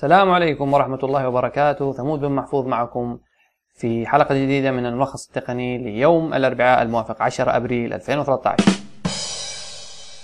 السلام عليكم ورحمة الله وبركاته. ثمود بن محفوظ معكم في حلقة جديدة من الملخص التقني ليوم الأربعاء الموافق 10 أبريل 2013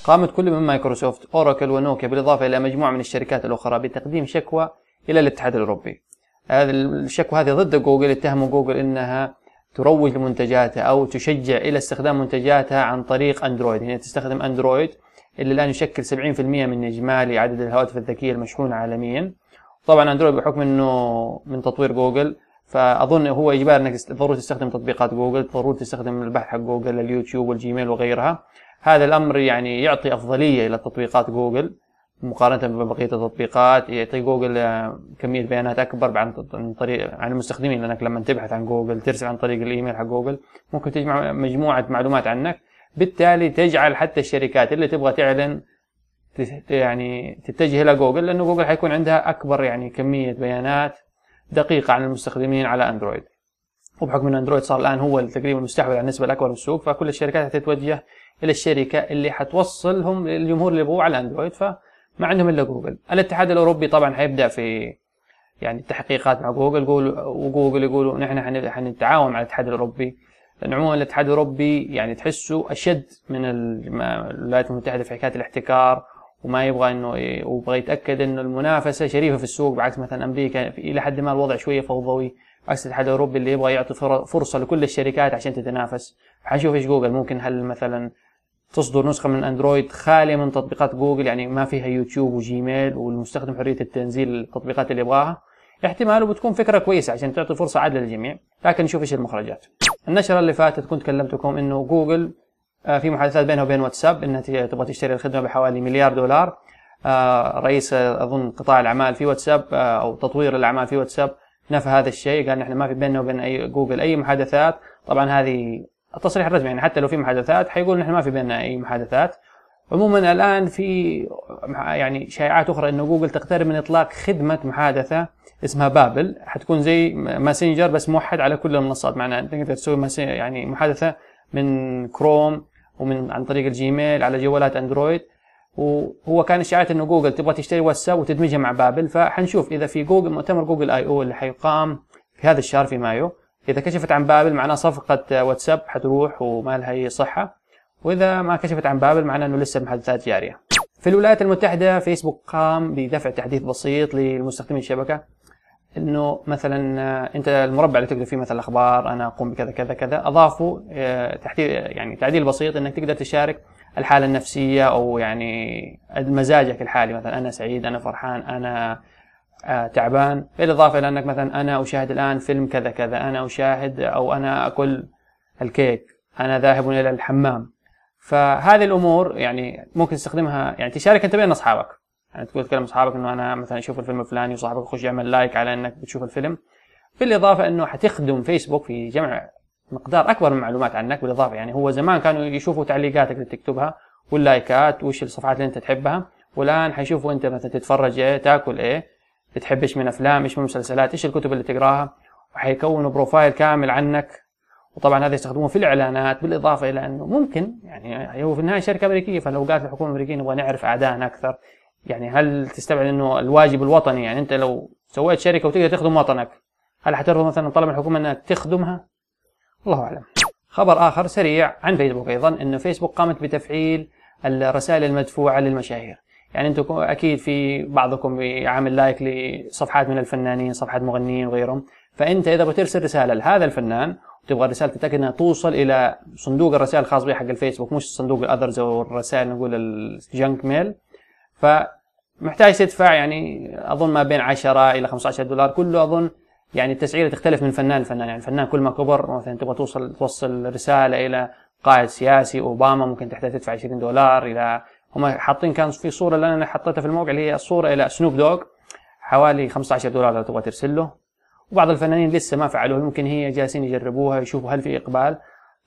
قامت كل من مايكروسوفت أوراكل ونوكيا بالإضافة إلى مجموعة من الشركات الأخرى بتقديم شكوى إلى الاتحاد الأوروبي. هذه الشكوى هذه ضد جوجل اتهموا جوجل إنها تروج لمنتجاتها أو تشجع إلى استخدام منتجاتها عن طريق أندرويد. يعني تستخدم أندرويد اللي الآن يشكل 70% من إجمالي عدد الهواتف الذكية المشحونة عالميا. طبعا اندرويد بحكم إنه من تطوير جوجل فأظن هو اجباري إنك ضروري تستخدم تطبيقات جوجل ضروري تستخدم البحث حق جوجل اليوتيوب والجيميل وغيرها. هذا الأمر يعني يعطي أفضلية إلى تطبيقات جوجل مقارنة ببقية التطبيقات. يعطي جوجل آه، كمية بيانات أكبر عن طريق عن المستخدمين. لأنك لما تبحث عن جوجل ترسل عن طريق الإيميل حق جوجل ممكن تجمع مجموعة معلومات عنك. بالتالي تجعل حتى الشركات اللي تبغى تعلن يعني تتجه إلى جوجل لأنه جوجل حيكون عندها أكبر يعني كمية بيانات دقيقة عن المستخدمين على أندرويد. وبحكم إن أندرويد صار الآن هو تقريبا المستحوذ على النسبة الأكبر من السوق فكل الشركات حتتوجه إلى الشركة اللي حتوصلهم للجمهور اللي يبغوه على أندرويد فما عندهم إلا جوجل. الاتحاد الأوروبي طبعا حيبدأ في يعني التحقيقات مع جوجل وجوجل يقولوا نحن حنتعاون مع الاتحاد الأوروبي. لأن عموما الاتحاد الأوروبي يعني تحسه أشد من الولايات المتحدة في حكاية الاحتكار وما يبغى إنه يبغى يتأكد إنه المنافسة شريفة في السوق بعكس مثلا أمريكا إلى حد ما الوضع شوية فوضوي. عكس الاتحاد الأوروبي اللي يبغى يعطي فرصة لكل الشركات عشان تتنافس. حنشوف إيش جوجل ممكن. هل مثلا تصدر نسخة من أندرويد خالية من تطبيقات جوجل؟ يعني ما فيها يوتيوب وجيميل والمستخدم حرية التنزيل التطبيقات اللي يبغاها. احتمال وبتكون فكرة كويسة عشان تعطي فرصة عادله للجميع. لكن نشوف إيش المخرجات. النشرة اللي فاتت كنت كلمتكم إنه جوجل في محادثات بينها وبين واتساب إنها تبغى تشتري الخدمة بحوالي مليار دولار. آه، رئيس آه، أظن قطاع الأعمال في واتساب أو تطوير الأعمال في واتساب نفى هذا الشيء. قال نحن ما في بيننا وبين أي جوجل أي محادثات. طبعا هذه التصريح الرسمي يعني حتى لو في محادثات حيقول نحن ما في بيننا أي محادثات. عموما الآن في يعني شائعات أخرى إنه جوجل تقترب من إطلاق خدمة محادثة اسمها بابل. حتكون زي messenger بس موحد على كل المنصات. معناها تقدر تسوي يعني محادثة من كروم ومن عن طريق الجيميل على جوالات أندرويد. وهو كان إشاعات إنه جوجل تبغى تشتري واتساب وتدمجها مع بابل. فحنشوف إذا في جوجل مؤتمر جوجل I/O اللي حيقام في هذا الشهر في مايو. إذا كشفت عن بابل معناه صفقة واتساب حتروح وما لها أي صحة. وإذا ما كشفت عن بابل معناه إنه لسه المحادثات جارية. في الولايات المتحدة فيسبوك قام بدفع تحديث بسيط للمستخدمين الشبكة. إنه مثلا آه، أنت المربع اللي تكتب فيه مثلا الأخبار أنا أقوم بكذا كذا كذا اضافوا آه، تحديث يعني تعديل بسيط إنك تقدر تشارك الحالة النفسية أو يعني مزاجك الحالي مثلا أنا سعيد أنا فرحان أنا آه، تعبان بالإضافة إلى أنك مثلا أنا أشاهد الآن فيلم كذا كذا أنا أشاهد أو أنا أكل الكيك أنا ذاهب إلى الحمام. فهذه الأمور يعني ممكن تستخدمها يعني تشارك أنت بين أصحابك. يعني تقول تكلم أصحابك إنه أنا مثلا أشوف الفيلم الفلاني وصاحبك يخش يعمل like على إنك بتشوف الفيلم. بالإضافة إنه حتخدم فيسبوك في جمع مقدار أكبر من المعلومات عنك بالإضافة يعني هو زمان كانوا يشوفوا تعليقاتك اللي تكتبها واللايكات وش الصفحات اللي أنت تحبها والآن حيشوفوا أنت مثلا تتفرج إيه تاكل إيه بتحب إيش من أفلام إيش من مسلسلات إيش الكتب اللي تقراها وحيكونوا profile كامل عنك. وطبعا هذا يستخدموه في الإعلانات بالإضافة إلى إنه ممكن يعني هو في النهاية شركة أمريكية فلو قالت الحكومة الأمريكية نبغى نعرف اعدائنا أكثر يعني هل تستبعد إنه الواجب الوطني يعني أنت لو سويت شركة وتقدر تخدم وطنك هل حترفض مثلا طلب الحكومة إنها تخدمها؟ الله أعلم. خبر آخر سريع عن فيسبوك أيضا إنه فيسبوك قامت بتفعيل الرسائل المدفوعة للمشاهير. يعني أنتم أكيد في بعضكم بيعمل like لصفحات من الفنانين، صفحات مغنيين وغيرهم، فأنت إذا بترسل رسالة لهذا الفنان وتبغى الرسالة تتأكد إنها توصل إلى صندوق الرسائل الخاص به حق الفيسبوك مش صندوق الاذرز أو الرسائل نقول الجنك ميل فمحتاج تدفع يعني أظن ما بين 10 إلى 15 دولار. كله أظن يعني التسعيرة تختلف من فنان لفنان. يعني الفنان كل ما كبر مثلا تبغى توصل توصل رسالة إلى قائد سياسي أوباما ممكن تحتاج تدفع 20 دولار إلى هم حاطين كان في صورة اللي أنا حطيتها في الموقع اللي هي الصورة إلى سنوب دوغ حوالي 15 دولار لو تبغى ترسل له. وبعض الفنانين لسه ما فعلوها. ممكن هي جالسين يجربوها يشوفوا هل في إقبال.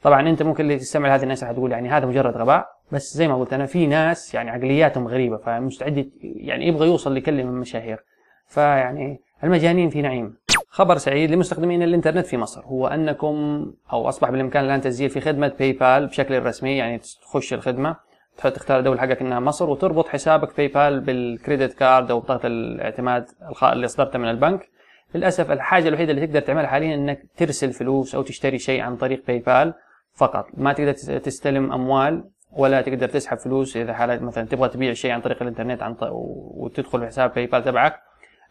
طبعا أنت ممكن اللي تستمع لهذه الناس حتقول يعني هذا مجرد غباء. بس زي ما قلت أنا في ناس يعني عقلياتهم غريبة فمستعد يعني يبغى يوصل لكلمه المشاهير. فيعني المجانين في نعيم. خبر سعيد لمستخدمين الإنترنت في مصر. هو أنكم أو أصبح بالإمكان الآن تسجيل في خدمة باي بال بشكل رسمي يعني تخش الخدمة تختار الدولة حقك إنها مصر وتربط حسابك PayPal بال credit card أو بطاقه الاعتماد اللي اصدرتها من البنك. للأسف الحاجة الوحيدة اللي تقدر تعملها حاليا إنك ترسل فلوس أو تشتري شيء عن طريق PayPal فقط. ما تقدر تستلم أموال ولا تقدر تسحب فلوس إذا حالات مثلا تبغى تبيع شيء عن طريق الإنترنت عن طريق وتدخل في حساب PayPal تبعك.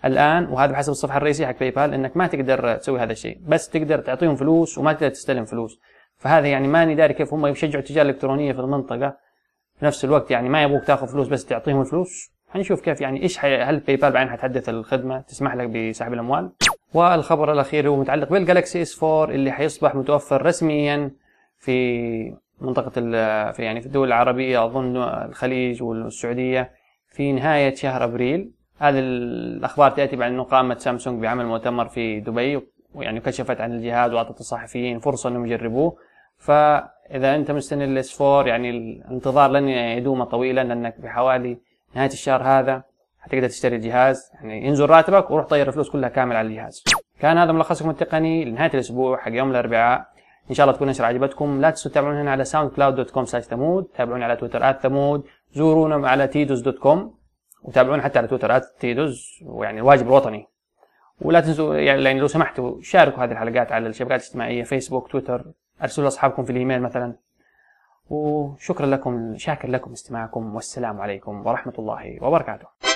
الآن وهذا بحسب الصفحة الرئيسية حق PayPal إنك ما تقدر تسوي هذا الشيء. بس تقدر تعطيهم فلوس وما تقدر تستلم فلوس. فهذا يعني ماني داري كيف هم يشجعوا التجارة الإلكترونية في المنطقة. في نفس الوقت يعني ما يبغوك تاخذ فلوس بس تعطيهم الفلوس. حنشوف كيف يعني إيش هل PayPal بعدين حتحدث الخدمة تسمح لك بسحب الأموال. والخبر الأخير هو متعلق بال Galaxy S 4 اللي حيصبح متوفر رسميا في منطقة في يعني في الدول العربية أظن الخليج والسعودية في نهاية شهر أبريل. هذه الأخبار تأتي بعد انه قامت سامسونج بعمل مؤتمر في دبي ويعني كشفت عن الجهاز وأعطت الصحفيين فرصة أنهم يجربوه. فإذا أنت مستني ال S 4 يعني الانتظار لن يدوم طويلا لأنك بحوالي نهاية الشهر هذا حتقدر تشتري الجهاز. يعني ينزل راتبك وروح طير الفلوس كلها كامل على الجهاز. كان هذا ملخصكم التقني لنهاية الأسبوع حق يوم الأربعاء. إن شاء الله تكون النشره عجبتكم. لا تنسوا تتابعونا على SoundCloud dot com slash ثمود تابعونا على تويتر at ثمود زورونا على تيدوز dot com وتابعونا حتى على تويتر at تيدوز ويعني الواجب الوطني. ولا تنسوا يعني لو سمحتوا شاركوا هذه الحلقات على الشبكات الاجتماعية فيسبوك تويتر. أرسلوا لأصحابكم في الإيميل مثلا. وشكرا لكم شاكر لكم استماعكم. والسلام عليكم ورحمة الله وبركاته.